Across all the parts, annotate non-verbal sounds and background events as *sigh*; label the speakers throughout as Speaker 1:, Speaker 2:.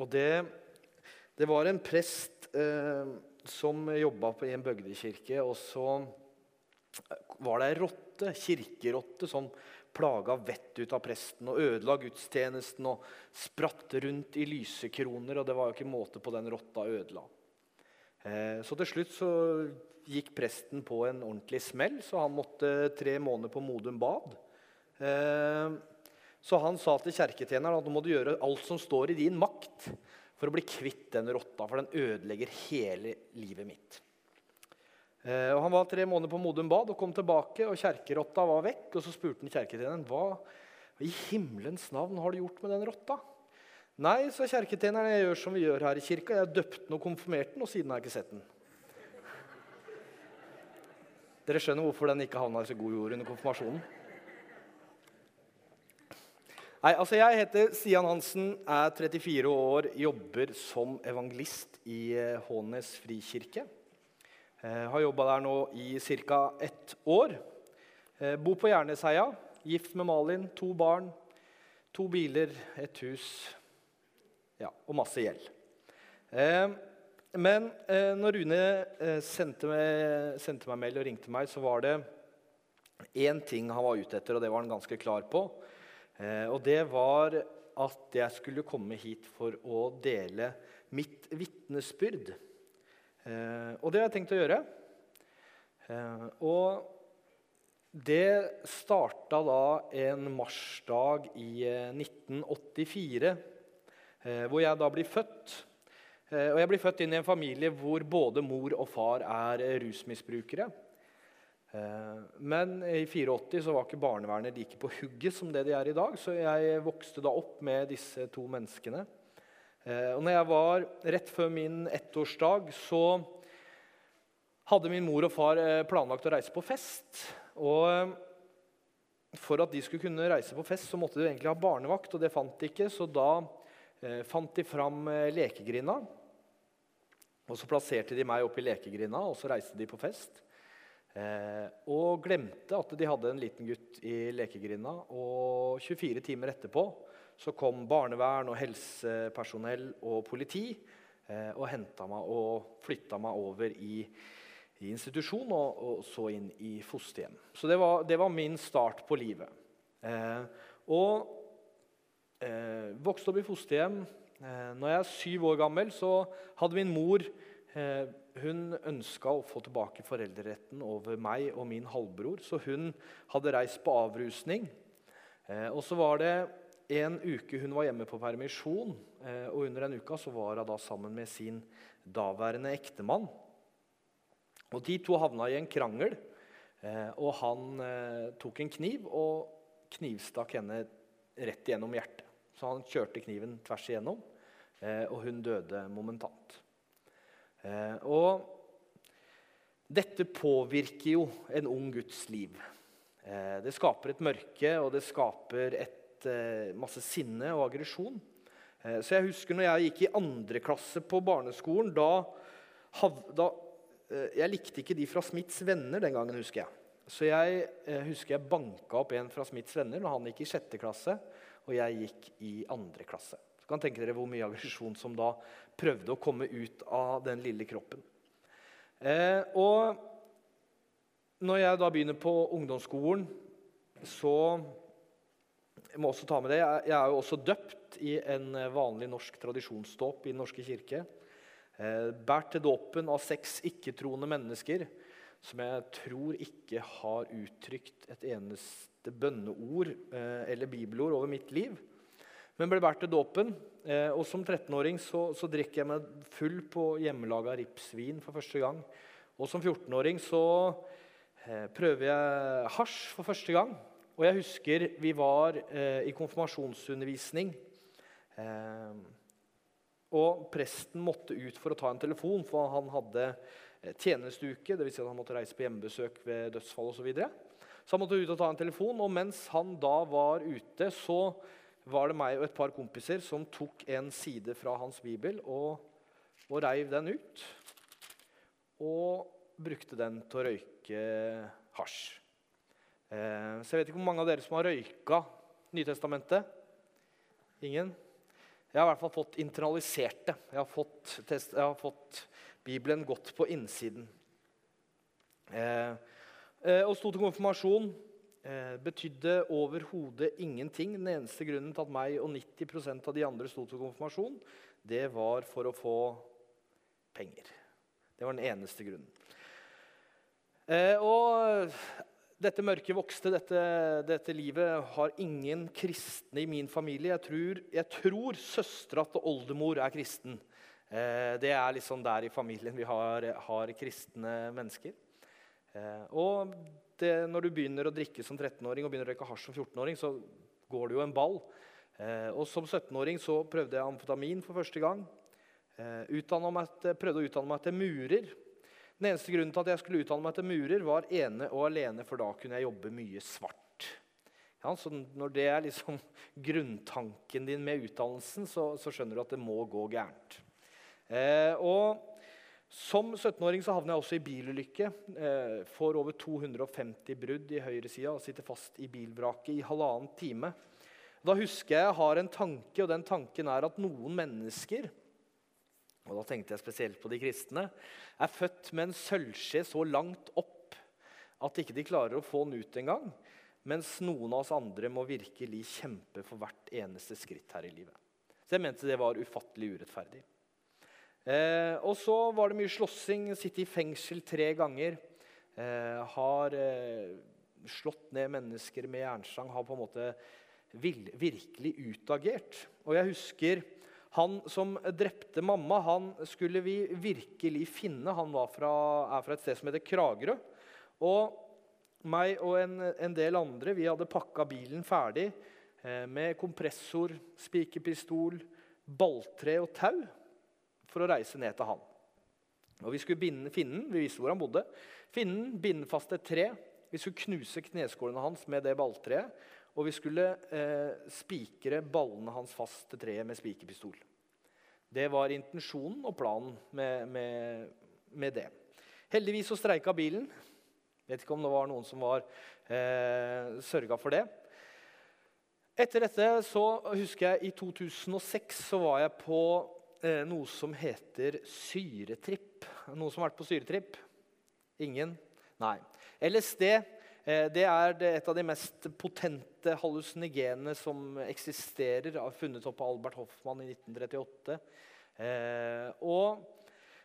Speaker 1: og det, det var en prest eh, som jobba i en bygdekirke. Og så var det ei rotte, kirkerotte, som plaga vettet ut av presten og ødela gudstjenesten og spratt rundt i lysekroner. Og det var jo ikke måte på den rotta ødela. Eh, så til slutt så gikk presten på en ordentlig smell, så han måtte tre måneder på Modum Bad. Eh, så han sa til kjerketjeneren at nå må du gjøre alt som står i din makt for å bli kvitt den rotta, for den ødelegger hele livet mitt. Eh, og Han var tre måneder på Modum Bad og kom tilbake, og kjerkerotta var vekk. Og Så spurte han kjerketjeneren hva i himmelens navn har du gjort med den rotta. Nei, sa kjerketjeneren, jeg gjør som vi gjør her i kirka. Jeg døpte den og konfirmerte den, og siden har jeg ikke sett den. Dere skjønner hvorfor den ikke havna i så god jord under konfirmasjonen? Nei, altså Jeg heter Stian Hansen, er 34 år, jobber som evangelist i eh, Hånes frikirke. Eh, har jobba der nå i ca. ett år. Eh, bor på Jernesheia, gift med Malin, to barn, to biler, et hus ja, og masse gjeld. Men når Rune sendte meg, sendte meg mail og ringte meg, så var det én ting han var ute etter, og det var han ganske klar på. Eh, og det var at jeg skulle komme hit for å dele mitt vitnesbyrd. Eh, og det har jeg tenkt å gjøre. Eh, og det starta da en marsdag i 1984, hvor jeg da blir født. Og jeg blir født inn i en familie hvor både mor og far er rusmisbrukere. Eh, men i 84 så var ikke barnevernet like på hugget som det de er i dag. Så jeg vokste da opp med disse to menneskene. Eh, og når jeg var rett før min ettårsdag, så hadde min mor og far eh, planlagt å reise på fest. Og for at de skulle kunne reise på fest, så måtte de egentlig ha barnevakt. og det fant de ikke, Så da fant de fram lekegrinda. Og så plasserte de meg oppi lekegrinda, og så reiste de på fest. Eh, og glemte at de hadde en liten gutt i lekegrinda. Og 24 timer etterpå så kom barnevern og helsepersonell og politi eh, og henta meg og flytta meg over i, i institusjon og, og, så inn i fosterhjem. Så det var, det var min start på livet. Eh, og eh, vokste opp i fosterhjem. Eh, når jeg er syv år gammel, så hadde min mor eh, hun ønska å få tilbake foreldreretten over meg og min halvbror, så hun hadde reist på avrusning. Eh, og så var det en uke hun var hjemme på permisjon, eh, og under den uka så var hun da sammen med sin daværende ektemann. Og De to havna i en krangel, eh, og han tok en kniv og knivstakk henne rett igjennom hjertet. Så han kjørte kniven tvers igjennom, og hun døde momentant. Eh, og dette påvirker jo en ung guds liv. Eh, det skaper et mørke, og det skaper et, eh, masse sinne og aggresjon. Så jeg husker når jeg gikk i andre klasse på barneskolen da, da, Jeg likte ikke de fra Smiths venner den gangen, husker jeg. Så jeg husker jeg banka opp en fra Smiths venner når han gikk i sjette klasse, og jeg gikk i andre klasse. Så kan tenke dere hvor mye aggresjon som da prøvde å komme ut av den lille kroppen. Eh, og når jeg da begynner på ungdomsskolen, så jeg må også ta med det, jeg er jo også døpt i en vanlig norsk tradisjonsdåp i Den norske kirke. Eh, Båret til dåpen av seks ikke-troende mennesker som jeg tror ikke har uttrykt et eneste bønneord eh, eller bibelord over mitt liv men ble båret til dåpen. Eh, og som 13-åring så, så, drikker jeg meg full på hjemmelaga ripsvin for første gang. Og som 14-åring så eh, prøver jeg hasj for første gang. Og jeg husker vi var eh, i konfirmasjonsundervisning. Eh, og presten måtte ut for å ta en telefon, for han hadde eh, tjenesteuke. Dvs. Si at han måtte reise på hjemmebesøk ved dødsfall osv. Så, videre. så han måtte ut og ta en telefon. Og mens han da var ute, så var det meg og et par kompiser som tok en side fra hans bibel og, og reiv den ut. Og brukte den til å røyke hasj. Eh, så jeg vet ikke hvor mange av dere som har røyka Nytestamentet. Ingen? Jeg har i hvert fall fått internalisert det. Jeg har fått, test, jeg har fått Bibelen godt på innsiden. Eh, eh, og sto til konfirmasjon betydde overhodet ingenting. Den eneste grunnen til at meg og 90% av de andre sto til konfirmasjon, det var for å få penger. Det var den eneste grunnen. Eh, og dette mørket vokste, dette, dette, livet har ingen kristne i min familie. Jeg tror, jeg tror søstera til oldemor er kristen. Eh, det er liksom der i familien vi har, har kristne mennesker. Eh, og det, når du begynner å drikke som 13-åring og begynner å røyke hasj som 14-åring, så går det jo en ball. Eh, og som 17-åring så prøvde jeg amfetamin for første gang. Eh, meg, prøvde å utdanne meg til murer. Den eneste grunnen til at jeg skulle utdanne meg til murer, var ene og alene, for da kunne jeg jobbe mye svart. Ja, så Når det er liksom *laughs* grunntanken din med utdannelsen, så, så skjønner du at det må gå gærent. Eh, og Som 17-åring så havner jeg også i bilulykke. Eh, får over 250 brudd i høyresida og sitter fast i bilvraket i halvannen time. Da husker jeg jeg har en tanke, og den tanken er at noen mennesker og da tenkte jeg spesielt på de kristne, er født med en sølvskje så langt opp at ikke de klarer å få den ut engang, mens noen av oss andre må virkelig kjempe for hvert eneste skritt her i livet. Så jeg mente det var ufattelig urettferdig. Eh, og så var det mye slåssing. Sitte i fengsel tre ganger. Eh, har eh, slått ned mennesker med jernstang. Har på en måte virkelig utagert. Og jeg husker han som drepte mamma, han skulle vi virkelig finne. Han fra, er fra et sted som heter Kragerø. Og meg og en, en del andre vi hadde pakka bilen ferdig eh, med kompressor, spikerpistol, balltre og tau for å reise ned til han. Og Vi skulle binde, finnen, vi visste hvor han bodde. finnen, binde fast et tre. Vi skulle knuse kneskålene hans med det balltreet. Og vi skulle eh, spikre ballene hans fast til treet med spikerpistol. Det var intensjonen og planen med, med, med, det. Heldigvis så streika bilen. Vet ikke om det var noen som var eh, sørga for det. Etter dette så husker jeg i 2006 så var jeg på eh, noe som heter syretripp. Noen som har vært på syretripp? Ingen? Nei. LSD Eh, det er et av de mest potente hallusinigenene som eksisterer. Funnet opp av Albert Hoffmann i 1938. Eh, og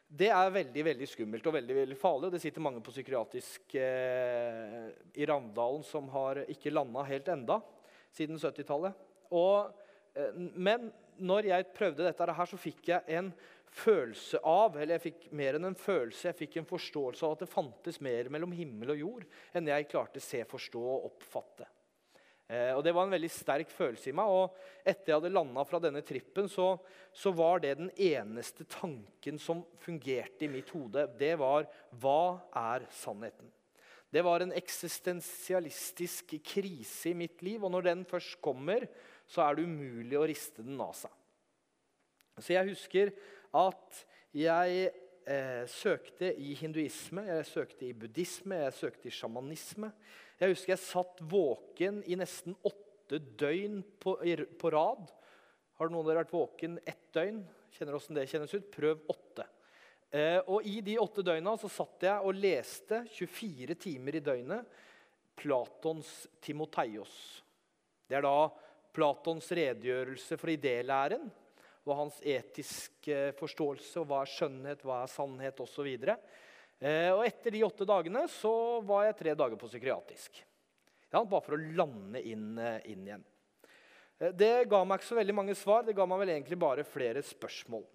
Speaker 1: det er veldig veldig skummelt og veldig, veldig farlig. Det sitter mange på psykiatrisk eh, i Ravndalen som har ikke landa helt enda siden 70-tallet. Men når jeg prøvde dette her, så fikk jeg en følelse av, eller jeg fikk mer enn en følelse, jeg fikk en forståelse av at det fantes mer mellom himmel og jord enn jeg klarte å se, forstå og oppfatte. Eh, og Det var en veldig sterk følelse i meg. og Etter jeg hadde landa fra denne trippen, så, så, var det den eneste tanken som fungerte i mitt hode. Det var hva er sannheten? Det var en eksistensialistisk krise i mitt liv. Og når den først kommer, så er det umulig å riste den av seg. Så jeg husker at jeg eh, søkte i hinduisme, jeg søkte i buddhisme, jeg søkte i sjamanisme. Jeg husker jeg satt våken i nesten åtte døgn på, på rad. Har noen av dere vært våken ett døgn? Kjenner åssen det kjennes ut? Prøv åtte. Eh, og I de åtte døgna så satt jeg og leste 24 timer i døgnet Platons Timoteios. Det er da Platons redegjørelse for idélæren og hans etiske forståelse, og hva er skjønnhet, hva er sannhet osv. Eh, og etter de åtte dagene så var jeg tre dager på psykiatrisk. Ja, bare for å lande inn, eh, inn igjen. Eh, det ga meg ikke så veldig mange svar, det ga meg vel egentlig bare flere spørsmål.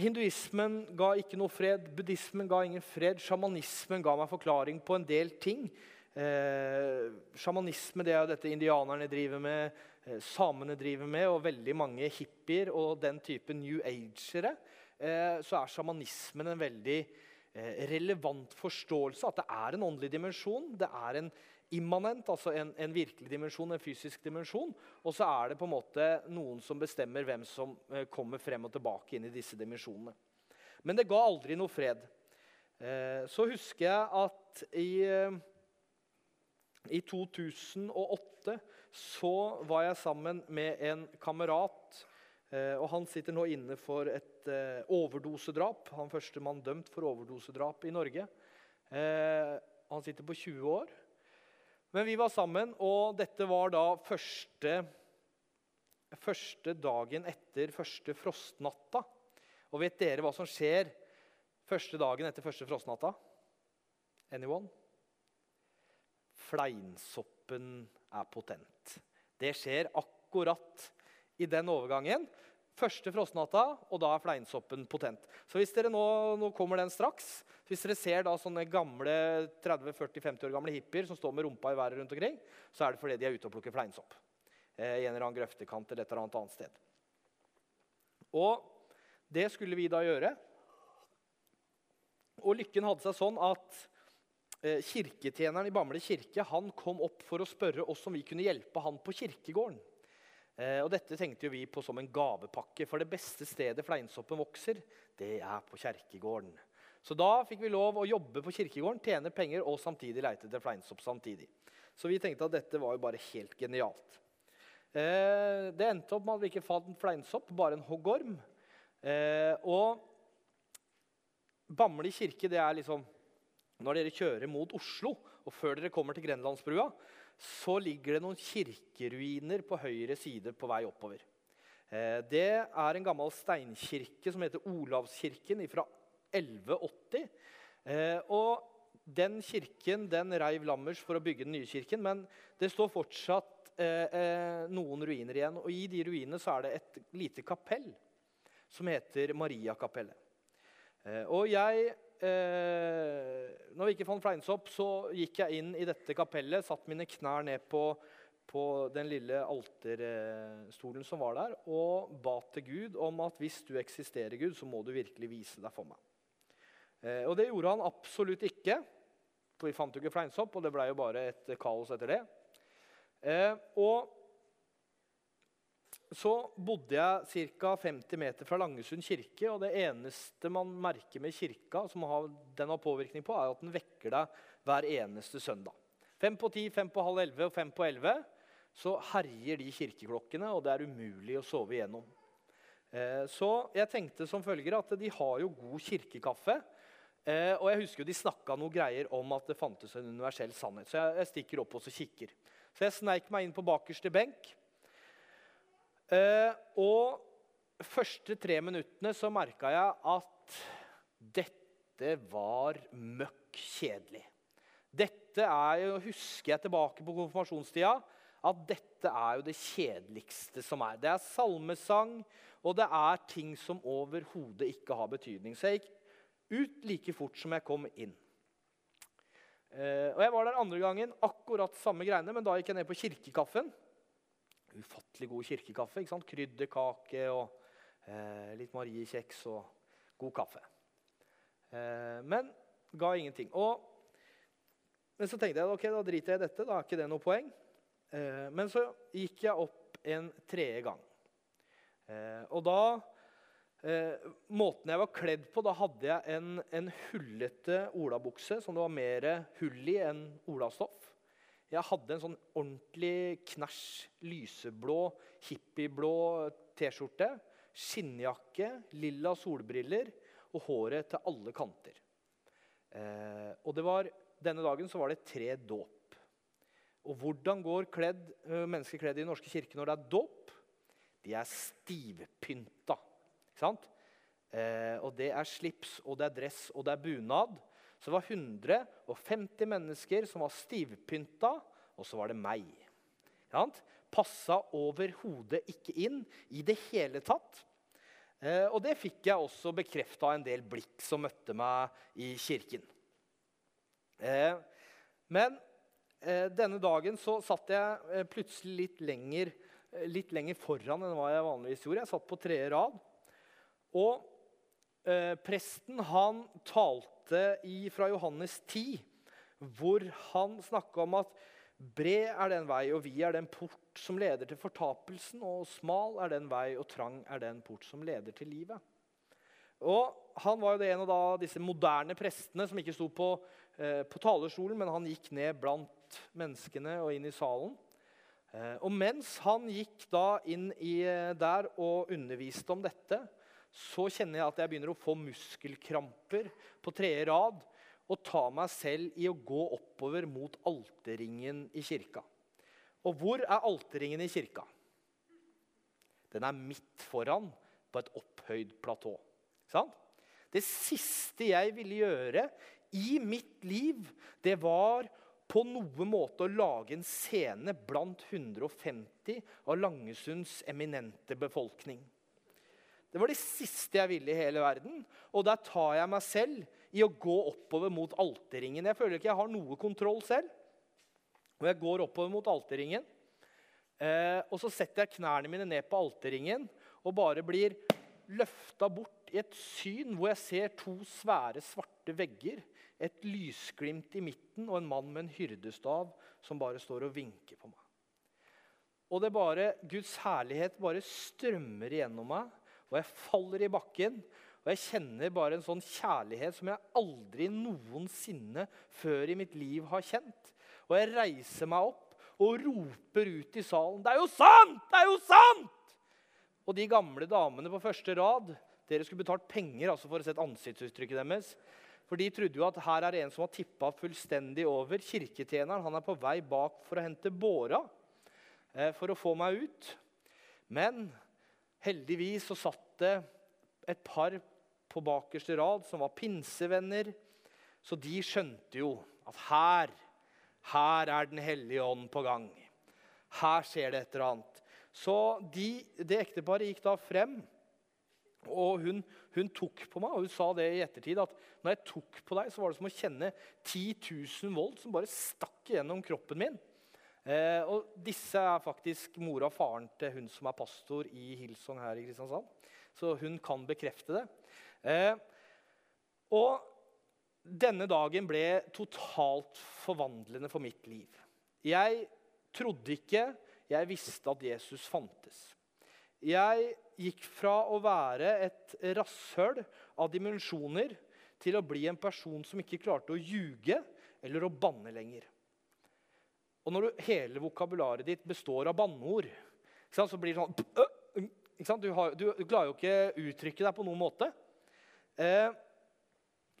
Speaker 1: Hinduismen ga ikke noe fred, buddhismen ga ingen fred, sjamanismen ga meg forklaring på en del ting. Eh, sjamanisme det er jo dette indianerne driver med, Eh, samene driver med, og veldig mange hippier og den type new agere, eh, så er sjamanismen en veldig eh, relevant forståelse. At det er en åndelig dimensjon. Det er en immanent, altså en, en, virkelig dimensjon, en fysisk dimensjon. Og så er det på en måte noen som bestemmer hvem som kommer frem og tilbake inn i disse dimensjonene. Men det ga aldri noe fred. Så husker jeg at i, i 2008 så var jeg sammen med en kamerat. Eh, og Han sitter nå inne for et eh, overdosedrap. Han første mann dømt for overdosedrap i Norge. Eh, han sitter på 20 år. Men vi var sammen, og dette var da første, første dagen etter første frostnatta. Og vet dere hva som skjer første dagen etter første frostnatta? Anyone? Fleinsoppen er potent. Det skjer akkurat i den overgangen. Første frostnatta, og da er fleinsoppen potent. Så hvis dere nå, nå kommer den straks. Hvis dere ser da sånne gamle 30-40-50 år gamle hippier som står med rumpa i været rundt omkring, så er det fordi de er ute og plukker fleinsopp. Eh, I en eller annen grøftekant eller et eller annet annet sted. Og det skulle vi da gjøre. Og lykken hadde seg sånn at kirketjeneren i Bamble kirke han kom opp for å spørre oss om vi kunne hjelpe han på kirkegården. Eh, og Dette tenkte vi på som en gavepakke, for det beste stedet fleinsoppen vokser, det er på kirkegården. Så da fikk vi lov å jobbe på kirkegården, tjene penger og samtidig leite etter fleinsopp. samtidig. Så vi tenkte at dette var jo bare helt genialt. Eh, det endte opp med at vi ikke fant fleinsopp, bare en hoggorm. Eh, og Bamble kirke det er liksom Når dere kjører mot Oslo, og før dere kommer til Grenlandsbrua, så ligger det noen kirkeruiner på høyre side på vei oppover. Eh, det er en gammel steinkirke som heter Olavskirken fra 1180. Eh, og den kirken den reiv Lammers for å bygge den nye kirken, men det står fortsatt eh, noen ruiner igjen. Og i de ruinene så er det et lite kapell som heter Mariakapellet. og jeg eh, når vi ikke fant fleinsopp, så gikk jeg inn i dette kapellet, satt mine knær ned på, på den lille alterstolen som var der, og ba til Gud om at hvis du eksisterer, Gud, så må du virkelig vise deg for meg. Eh, og det gjorde han absolutt ikke, for vi fant jo ikke fleinsopp, og det ble jo bare et kaos etter det. Eh, og så bodde jeg ca. 50 meter fra Langesund kirke. og Det eneste man merker med kirka, som den har påvirkning på, er at den vekker deg hver eneste søndag. Fem på ti, fem på halv elleve og fem på elleve så herjer de kirkeklokkene, og det er umulig å sove igjennom. Eh, så jeg tenkte som følger at de har jo god kirkekaffe. Eh, og jeg husker jo de snakka noe greier om at det fantes en universell sannhet. Så jeg, stikker opp og så kikker. Så jeg sneik meg inn på bakerste benk. Eh, og første tre minuttene så merka jeg at dette var møkk kjedelig. Dette er jo, husker jeg tilbake på konfirmasjonstida, at dette er jo det kjedeligste som er. Det er salmesang, og det er ting som overhodet ikke har betydning. Så jeg gikk ut like fort som jeg kom inn. Eh, og Jeg var der andre gangen, akkurat samme greiene, men da gikk jeg ned på kirkekaffen ufattelig god kirkekaffe. ikke sant? Krydderkake og eh, litt mariekjeks og god kaffe. Eh, men ga ingenting. Og, men så tenkte jeg ok, da driter jeg i dette. Da er ikke det noe poeng. Eh, men så gikk jeg opp en tredje gang. Eh, og da eh, Måten jeg var kledd på, da hadde jeg en, en hullete olabukse som det var mer hull i enn olastoff. Jeg hadde en sånn ordentlig knæsj, lyseblå, hippieblå T-skjorte. Skinnjakke, lilla solbriller og håret til alle kanter. Eh, og var, Denne dagen var det tre dåp. Og hvordan går kledd, mennesker kledd i Den norske kirke når det er dåp? De er stivpynta. Ikke sant? Eh, og det er slips, og det er dress, og det er bunad. Så det var 150 mennesker som var stivpynta, og så var det meg. Ja, Passa overhodet ikke inn i det hele tatt. Eh, og det fikk jeg også bekrefta av en del blikk som møtte meg i kirken. Eh, men eh, denne dagen så satt jeg plutselig litt lenger, litt lenger, foran enn hva jeg vanligvis gjorde. Jeg satt på tredje rad. Og presten han talte i, fra Johannes 10, hvor han snakka om at Bred er den vei, og vi er den port som leder til fortapelsen. Og smal er den vei, og trang er den port som leder til livet. Og Han var jo det en av disse moderne prestene som ikke sto på, eh, på, talerstolen, men han gikk ned blant menneskene og inn i salen. Eh, og mens han gikk da inn i, eh, der og underviste om dette, så kjenner jeg at jeg begynner å få muskelkramper på tredje rad og ta meg selv i å gå oppover mot alterringen i kirka. Og hvor er alterringen i kirka? Den er midt foran på et opphøyd platå. Sant? Det siste jeg ville gjøre i mitt liv, det var på noen måte å lage en scene blant 150 av Langesunds eminente befolkning. Det var det siste jeg ville i hele verden. Og der tar jeg meg selv i å gå oppover mot alterringen. Jeg føler ikke jeg har noe kontroll selv. Og jeg går oppover mot alterringen. Eh, og så setter jeg knærne mine ned på alterringen og bare blir løfta bort i et syn hvor jeg ser to svære, svarte vegger, et lysglimt i midten og en mann med en hyrdestav som bare står og vinker på meg. Og det bare, Guds herlighet bare strømmer igjennom meg og jeg faller i bakken. Og jeg kjenner bare en sånn kjærlighet som jeg aldri noensinne før i mitt liv har kjent. Og jeg reiser meg opp og roper ut i salen 'Det er jo sant! Det er jo sant!' Og de gamle damene på første rad dere skulle betalt penger altså for å se ansiktsuttrykket deres. For de trodde jo at her er det en som har tippa fullstendig over. Kirketjeneren han er på vei bak for å hente båra eh, for å få meg ut. Men Heldigvis så satt det et par på bakerste rad som var pinsevenner. Så de skjønte jo at her, her er Den hellige ånd på gang. Her skjer det et eller annet. Så de, det ekteparet gikk da frem, og hun, hun, tok på meg. Og hun sa det i ettertid, at når jeg tok på deg, så var det som å kjenne 10 000 volt som bare stakk gjennom kroppen min. Eh, og disse er faktisk mora og faren til hun som er pastor i Hilsong her i Kristiansand. Så hun kan bekrefte det. Eh, og denne dagen ble totalt forvandlende for mitt liv. Jeg trodde ikke jeg visste at Jesus fantes. Jeg gikk fra å være et rasshøl av dimensjoner til å bli en person som ikke klarte å ljuge eller å banne lenger. Og når du, hele vokabularet ditt består av banneord, så blir det sånn du, har, du, du, klarer jo ikke uttrykke deg på noen måte. Eh,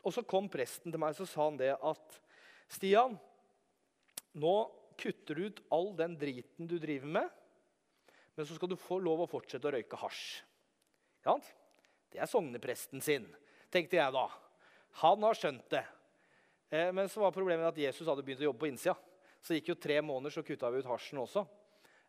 Speaker 1: og så kom presten til meg så sa han det at Stian, nå kutter du ut all den driten du driver med, men så skal du få lov å fortsette å røyke hasj. Ja, det er sognepresten sin, tenkte jeg da. Han har skjønt det. Eh, men så var problemet at Jesus hadde begynt å jobbe på innsida. Så gikk jo tre måneder, så kutta vi ut hasjen også.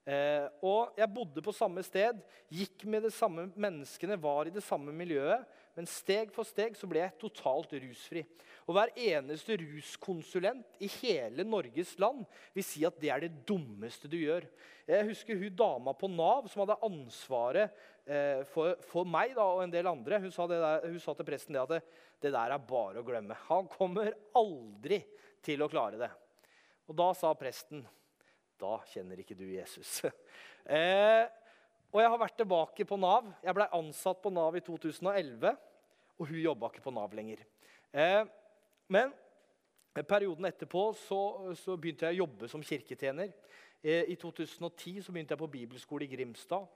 Speaker 1: Eh, og jeg bodde på samme sted, gikk med de samme menneskene, var i det samme miljøet. Men steg for steg så ble jeg totalt rusfri. Og hver eneste ruskonsulent i hele Norges land vil si at det er det dummeste du gjør. Jeg husker hun dama på Nav som hadde ansvaret eh, for, for, meg da, og en del andre. Hun sa, der, hun sa til presten det at det, det der er bare å glemme. Han kommer aldri til å klare det. Og da sa presten Da kjenner ikke du Jesus. *laughs* eh, og jeg har vært tilbake på Nav. Jeg blei ansatt på Nav i 2011. Og hun jobba ikke på Nav lenger. Eh, men perioden etterpå så, så, begynte jeg å jobbe som kirketjener. Eh, I 2010 så begynte jeg på bibelskole i Grimstad.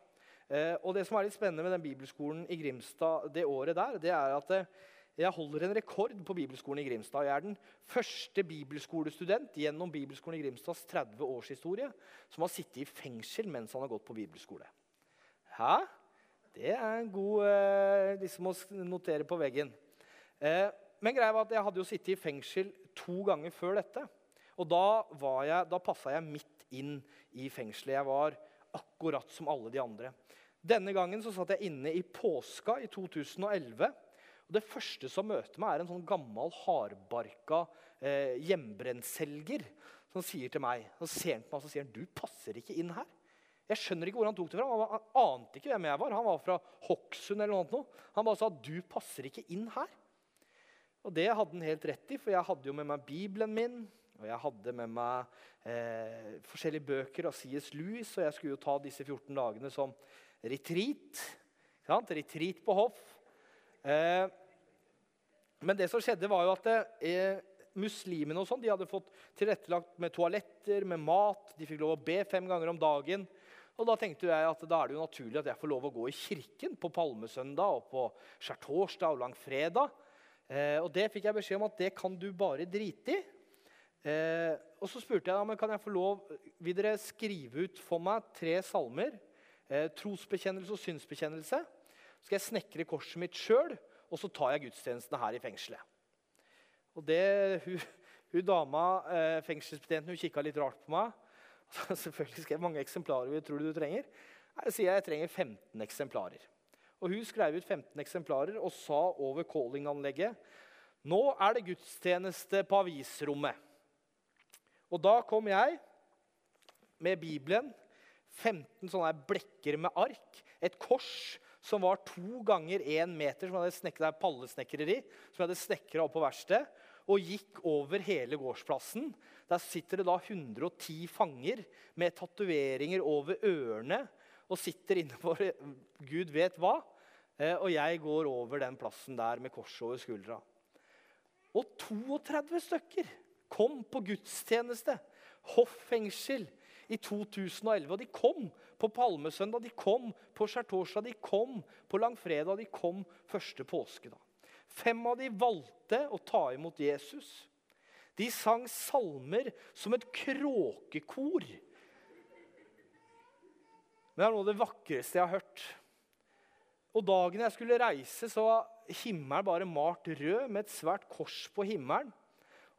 Speaker 1: Eh, og det som er litt spennende med den bibelskolen i Grimstad det året der, det er at eh, jeg holder en rekord på bibelskolen i Grimstad. Jeg er den første bibelskolestudent gjennom bibelskolen i Grimstads 30 års historie som har sittet i fengsel mens han har gått på bibelskole. Hæ? Det er en god eh, liksom å notere på veggen. Eh, men greia var at jeg hadde jo sittet i fengsel to ganger før dette. Og da, jeg, da passa jeg midt inn i fengselet. Jeg var akkurat som alle de andre. Denne gangen så satt jeg inne i påska i 2011. Og Det første som møter meg, er en sånn gammel, hardbarka eh, hjemmebrentselger som sier til meg, så ser han på meg og sier han, du passer ikke inn her. Jeg skjønner ikke hvor han tok det fra. Han, ante ikke hvem jeg var. Han var fra Hokksund. eller noe. Han bare sa du passer ikke inn her. Og det hadde han helt rett i, for jeg hadde jo med meg Bibelen min. Og jeg hadde med meg eh, forskjellige bøker av C.S. Lewis, og jeg skulle jo ta disse 14 dagene som retreat. Retreat på hoff. Eh, men det som skjedde, var jo at eh, muslimene og sånn, de hadde fått tilrettelagt med toaletter, med mat. De fikk lov å be fem ganger om dagen. Og Da tenkte jeg at da er det jo naturlig at jeg får lov å gå i kirken på palmesøndag og på skjærtorsdag og langfredag. Eh, og det fikk jeg beskjed om at det kan du bare drite i. Eh, og så spurte jeg om kan jeg få lov, vil dere skrive ut for meg tre salmer. Eh, trosbekjennelse og synsbekjennelse. Skal jeg snekre korset mitt sjøl, og så tar jeg gudstjenestene her i fengselet. Og det, hun, hun dama, eh, fengselsbetjenten, hun kikka litt rart på meg. *laughs* Selvfølgelig skrev mange eksemplarer tror du du trenger. Jeg sier jeg trenger 15 eksemplarer. Og Hun skrev ut 15 eksemplarer og sa over calling-anlegget nå er det gudstjeneste på avisrommet. Og da kom jeg med Bibelen, 15 sånne blekker med ark, et kors som var to ganger én meter, som hadde snekret pallesnekreri, som jeg hadde snekra opp på verkstedet, og gikk over hele gårdsplassen der sitter det da 110 fanger med tatoveringer over ørene og sitter inne for Gud vet hva. Eh, og jeg går over den plassen der med korset over skuldra. Og 32 stykker kom på gudstjeneste. Hoff fengsel i 2011. Og de kom på palmesøndag, de kom på skjærtorsdag, de kom på langfredag, de kom første påskedag. Fem av de valgte å ta imot Jesus. De sang salmer som et kråkekor. Det er noe av det vakreste jeg har hørt. Og Dagen jeg skulle reise, så var himmelen bare malt rød med et svært kors på himmelen.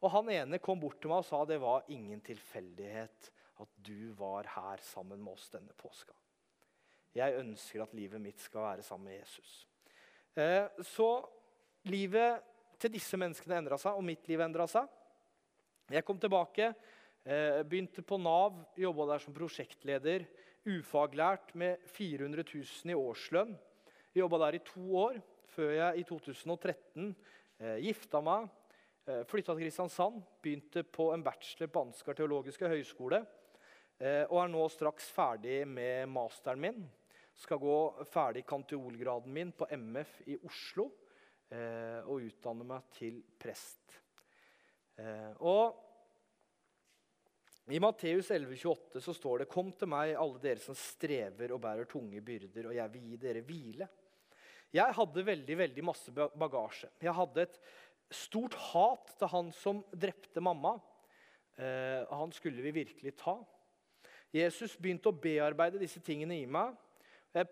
Speaker 1: Og Han ene kom bort til meg og sa det var ingen tilfeldighet at du var her sammen med oss denne påska. Jeg ønsker at livet mitt skal være sammen med Jesus. Eh, så livet til disse menneskene endra seg, og mitt liv endra seg. Jeg kom tilbake, eh, begynte på Nav, jobba der som prosjektleder. Ufaglært med 400 000 i årslønn. Jobba der i to år før jeg i 2013 eh, gifta meg, flytta til Kristiansand, begynte på en bachelor på Ansgar teologiske høgskole. Eh, og er nå straks ferdig med masteren min. Skal gå ferdig kantiolgraden min på MF i Oslo eh, og utdanne meg til prest. Eh, og I Matteus 11,28 så står det:" Kom til meg, alle dere som strever og bærer tunge byrder, og jeg vil gi dere hvile. Jeg hadde veldig veldig masse bagasje. Jeg hadde et stort hat til han som drepte mamma. Han skulle vi virkelig ta. Jesus begynte å bearbeide disse tingene i meg. Jeg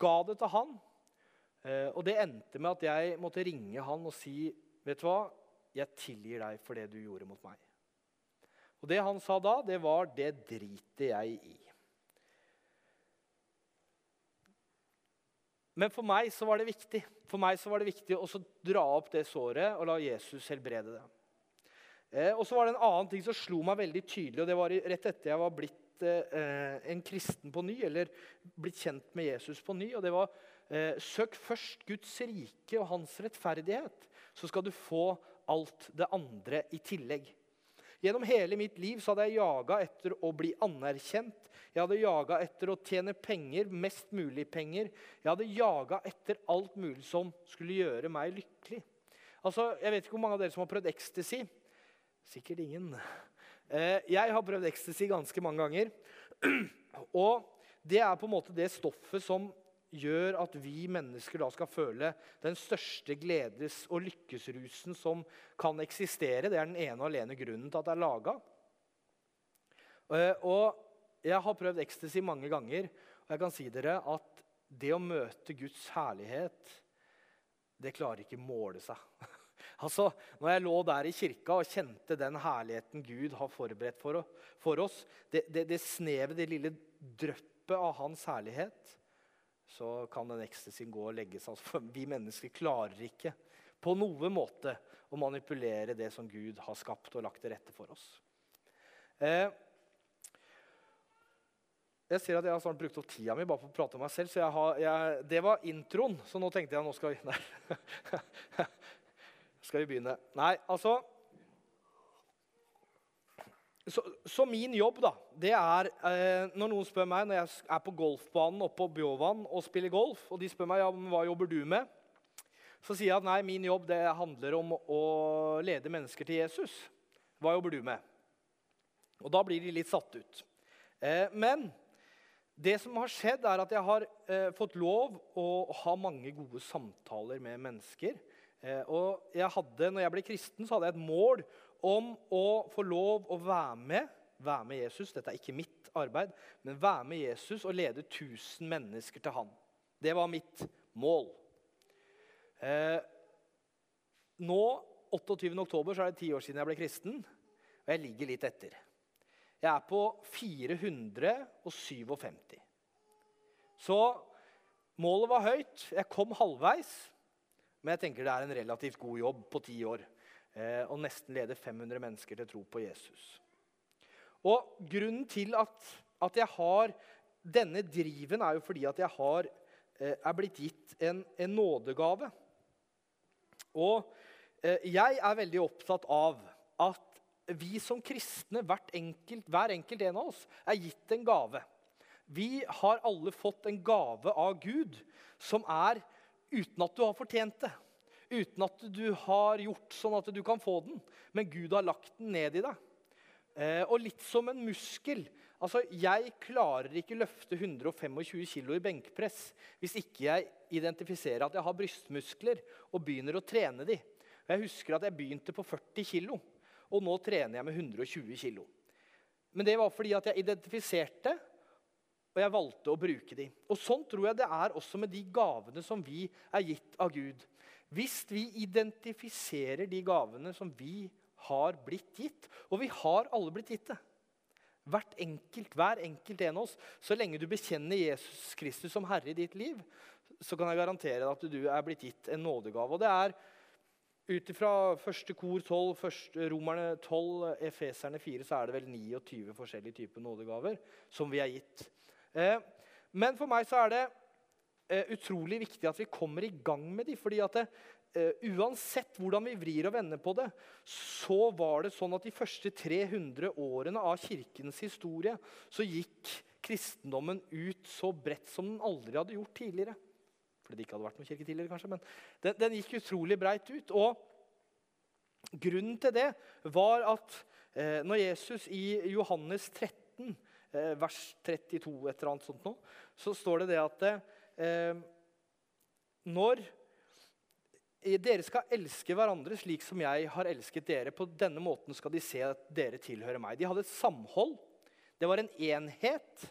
Speaker 1: ga det til han. Eh, og det endte med at jeg måtte ringe han og si vet du hva, jeg tilgir deg for det du gjorde mot meg. Og Det han sa da, det var 'det driter jeg i'. Men for meg så var det viktig For meg så var det viktig å dra opp det såret og la Jesus helbrede det. Eh, og så var det En annen ting som slo meg veldig tydelig, og det var rett etter jeg var blitt eh, en kristen på ny, eller blitt kjent med Jesus på ny. og det var eh, Søk først Guds rike og hans rettferdighet, så skal du få alt det andre i tillegg. Gjennom hele mitt liv så hadde jeg jaga etter å bli anerkjent. Jeg hadde jaga etter å tjene penger, mest mulig penger. Jeg hadde jaga etter alt mulig som skulle gjøre meg lykkelig. Altså, Jeg vet ikke hvor mange av dere som har prøvd ecstasy. Sikkert ingen. Eh, jeg har prøvd ecstasy ganske mange ganger. *clears throat* Og det er på en måte det stoffet som gjør at vi mennesker da skal føle den største gledes- og lykkesrusen som kan eksistere. Det er den ene og alene grunnen til at det er laga. Eh, og jeg har prøvd ecstasy mange ganger, og jeg kan si dere at det å møte Guds herlighet, det klarer ikke måle seg. *laughs* Altså, når jeg lå der i kirka og kjente den herligheten Gud har forberedt for, for oss, det, det, det snevet, det lille dryppet av hans herlighet, så kan den ecstasyen gå og legge seg. Altså, vi mennesker klarer ikke på noen måte å manipulere det som Gud har skapt og lagt til rette for oss. Eh, jeg ser at jeg har snart brukt opp tida mi bare på å prate om meg selv. så har, jeg, Det var introen, så nå tenkte jeg nå skal vi, *laughs* nei. Skal vi begynne. Nei, altså så, så, min jobb da, det er eh, Når noen spør meg når jeg er på golfbanen oppe på Bjåvann og spiller golf, og de spør meg ja, hva jobber du med, Så sier jeg at nei, min jobb det handler om å lede mennesker til Jesus. Hva jobber du med? Og da blir de litt satt ut. Eh, men det som har skjedd, er at jeg har eh, fått lov å ha mange gode samtaler med mennesker. Eh, og jeg hadde, når jeg ble kristen, så hadde jeg et mål om å få lov å være med være med Jesus. Dette er ikke mitt arbeid, men være med Jesus og lede 1000 mennesker til han. Det var mitt mål. Eh, nå, 28. oktober, så er det ti år siden jeg ble kristen, og jeg ligger litt etter. Jeg er på 457. Så målet var høyt. Jeg kom halvveis. Men jeg tenker det er en relativt god jobb på ti år. Eh, å nesten lede 500 mennesker til tro på Jesus. Og Grunnen til at, at jeg har denne driven, er jo fordi at jeg har, eh, er blitt gitt en, en nådegave. Og eh, jeg er veldig opptatt av at vi som kristne, enkelt, hver enkelt en av oss, er gitt en gave. Vi har alle fått en gave av Gud som er uten at du har fortjent det. Uten at du har gjort sånn at du kan få den. Men Gud har lagt den ned i deg. Eh, og litt som en muskel. Altså, Jeg klarer ikke løfte 125 kg i benkpress hvis ikke jeg identifiserer at jeg har brystmuskler og begynner å trene de. Jeg husker at jeg begynte på 40 kg. Og nå trener jeg med 120 kg. Men det var fordi at jeg identifiserte, og jeg valgte å bruke de. Og Sånn tror jeg det er også med de gavene som vi er gitt av Gud. Hvis vi identifiserer de gavene som vi har blitt gitt Og vi har alle blitt gitt det. Hvert enkelt, Hver enkelt en av oss. Så lenge du bekjenner Jesus Kristus som herre i ditt liv, så kan jeg garantere deg at du er blitt gitt en nådegave. Og det er ut ifra første kor 12, første, romerne 12, efeserne 4, så er det vel 29 forskjellige typer nådegaver som vi er gitt. Eh, men for meg så er det eh, utrolig viktig at vi kommer i gang med de, fordi at det, eh, Uansett hvordan vi vrir og vender på det, så var det sånn at de første 300 årene av kirkens historie så gikk kristendommen ut så bredt som den aldri hadde gjort tidligere fordi det ikke hadde vært noen kirke tidligere, kanskje, men den, den gikk utrolig breit ut. Og grunnen til det var at eh, når Jesus i Johannes 13, eh, vers 32, et eller annet sånt nå, så står det det at eh, når dere skal elske hverandre slik som jeg har elsket dere. På denne måten skal de se at dere tilhører meg. De hadde et samhold. Det var en enhet.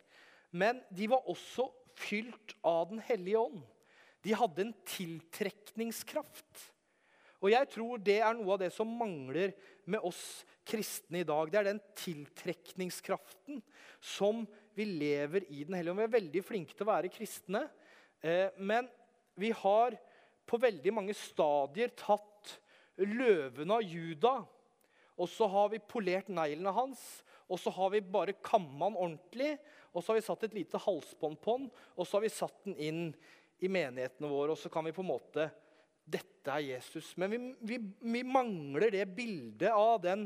Speaker 1: Men de var også fylt av Den hellige ånd. De hadde en tiltrekningskraft. Og jeg tror det er noe av det som mangler med oss kristne i dag. Det er den tiltrekningskraften som vi lever i Den hellige ånd. Vi er veldig flinke til å være kristne, eh, men vi har på veldig mange stadier tatt løven av Juda, og så har vi polert neglene hans, og så har vi bare kamma den ordentlig, og så har vi satt et lite halsbånd på den, og så har vi satt den inn i menighetene våre, og så kan vi på en måte Dette er Jesus. Men vi, vi, vi mangler det bildet av den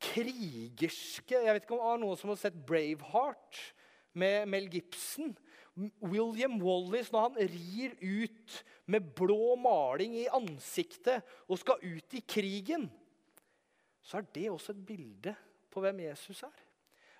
Speaker 1: krigerske Jeg vet ikke om det er noen som har sett Braveheart med Mel Gibson. William Wallis, når han rir ut med blå maling i ansiktet og skal ut i krigen, så er det også et bilde på hvem Jesus er.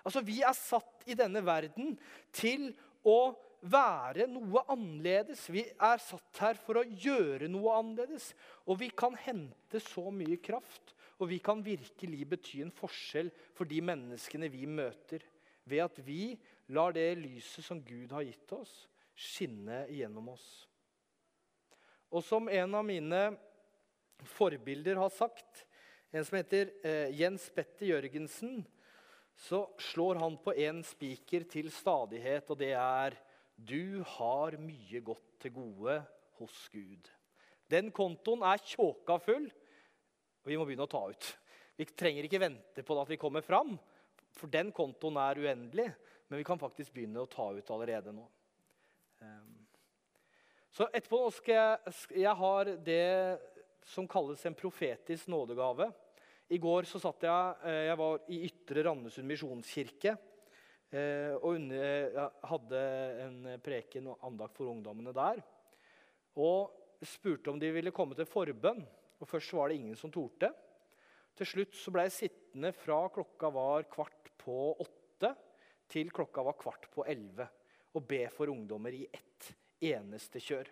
Speaker 1: Altså, Vi er satt i denne verden til å være noe annerledes. Vi er satt her for å gjøre noe annerledes. Og vi kan hente så mye kraft, og vi kan virkelig bety en forskjell for de menneskene vi møter, ved at vi lar det lyset som Gud har gitt oss, skinne gjennom oss. Og som en av mine forbilder har sagt, en som heter eh, Jens Petter Jørgensen, så slår han på en spiker til stadighet, og det er du har mye godt til gode hos Gud. Den kontoen er tjåka full, og vi må begynne å ta ut. Vi trenger ikke vente på at vi kommer fram, for den kontoen er uendelig. Men vi kan faktisk begynne å ta ut allerede nå. Ehm, så etterpå skal jeg, jeg har det som kalles en profetisk nådegave. I går så satt jeg, eh, jeg var i Ytre Randesund misjonskirke. Eh, og under, hadde en preken og andakt for ungdommene der. Og spurte om de ville komme til forbønn. Og Først var det ingen som torde. Til slutt så ble jeg sittende fra klokka var kvart på åtte til klokka var kvart på elleve og be for ungdommer i ett eneste kjør.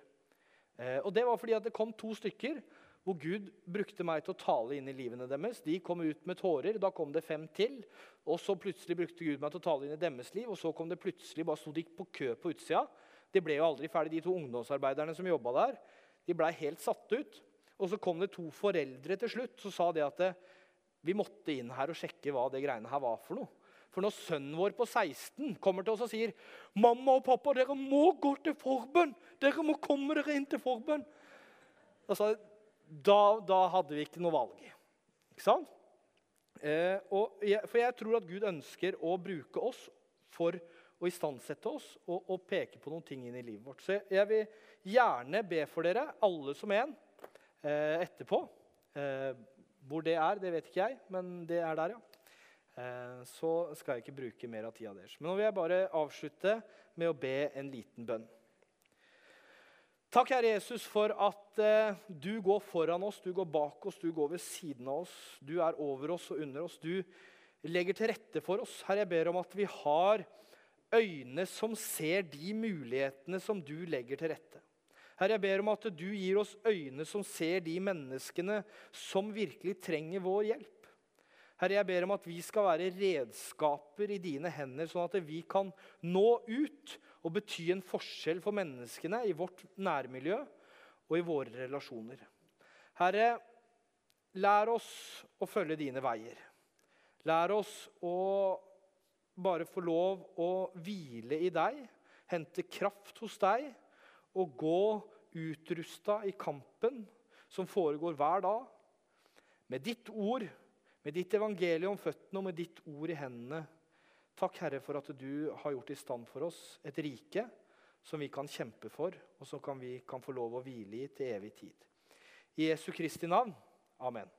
Speaker 1: Eh, og Det var fordi at det kom to stykker hvor Gud brukte meg til å tale inn i livene deres. De kom ut med tårer. Da kom det fem til. Og så plutselig brukte Gud meg til å tale inn i deres liv. Og så kom det plutselig, bare sto de på kø på utsida. De ble jo aldri ferdig, de to ungdomsarbeiderne som jobba der. De blei helt satt ut. Og så kom det to foreldre til slutt så sa det at vi måtte inn her og sjekke hva det greiene her var for noe. For når sønnen vår på 16 kommer til oss og sier 'Mamma og pappa, dere må gå til forbønn!' 'Dere må komme dere inn til forbønn!' Altså, da, da, hadde vi ikke noe valg. Ikke sant? Eh, jeg, for jeg tror at Gud ønsker å bruke oss for å istandsette oss og, og, peke på noen ting inn i livet vårt. Så jeg, jeg vil gjerne be for dere, alle som en, eh, etterpå. Eh, hvor det er, det vet ikke jeg, men det er der, ja. Eh, så skal jeg ikke bruke mer av tida deres. Men nå vil jeg bare avslutte med å be en liten bønn. Takk, Herre Jesus, for at eh, du går foran oss, du går bak oss, du går ved siden av oss. Du er over oss og under oss. Du legger til rette for oss. Herre, jeg ber om at vi har øyne som ser de mulighetene som du legger til rette. Herre, jeg ber om at du gir oss øyne som ser de menneskene som virkelig trenger vår hjelp. Herre, jeg ber om at vi skal være redskaper i dine hender, sånn at vi kan nå ut og bety en forskjell for menneskene i vårt nærmiljø og i våre relasjoner. Herre, lær oss å følge dine veier. Lær oss å bare få lov å hvile i deg, hente kraft hos deg og gå utrusta i kampen som foregår hver dag, med ditt ord med ditt evangelium om føttene og med ditt ord i hendene. Takk, Herre, for at du har gjort i stand for oss et rike som vi kan kjempe for, og som vi kan få lov å hvile i til evig tid. I Jesu Kristi navn. Amen.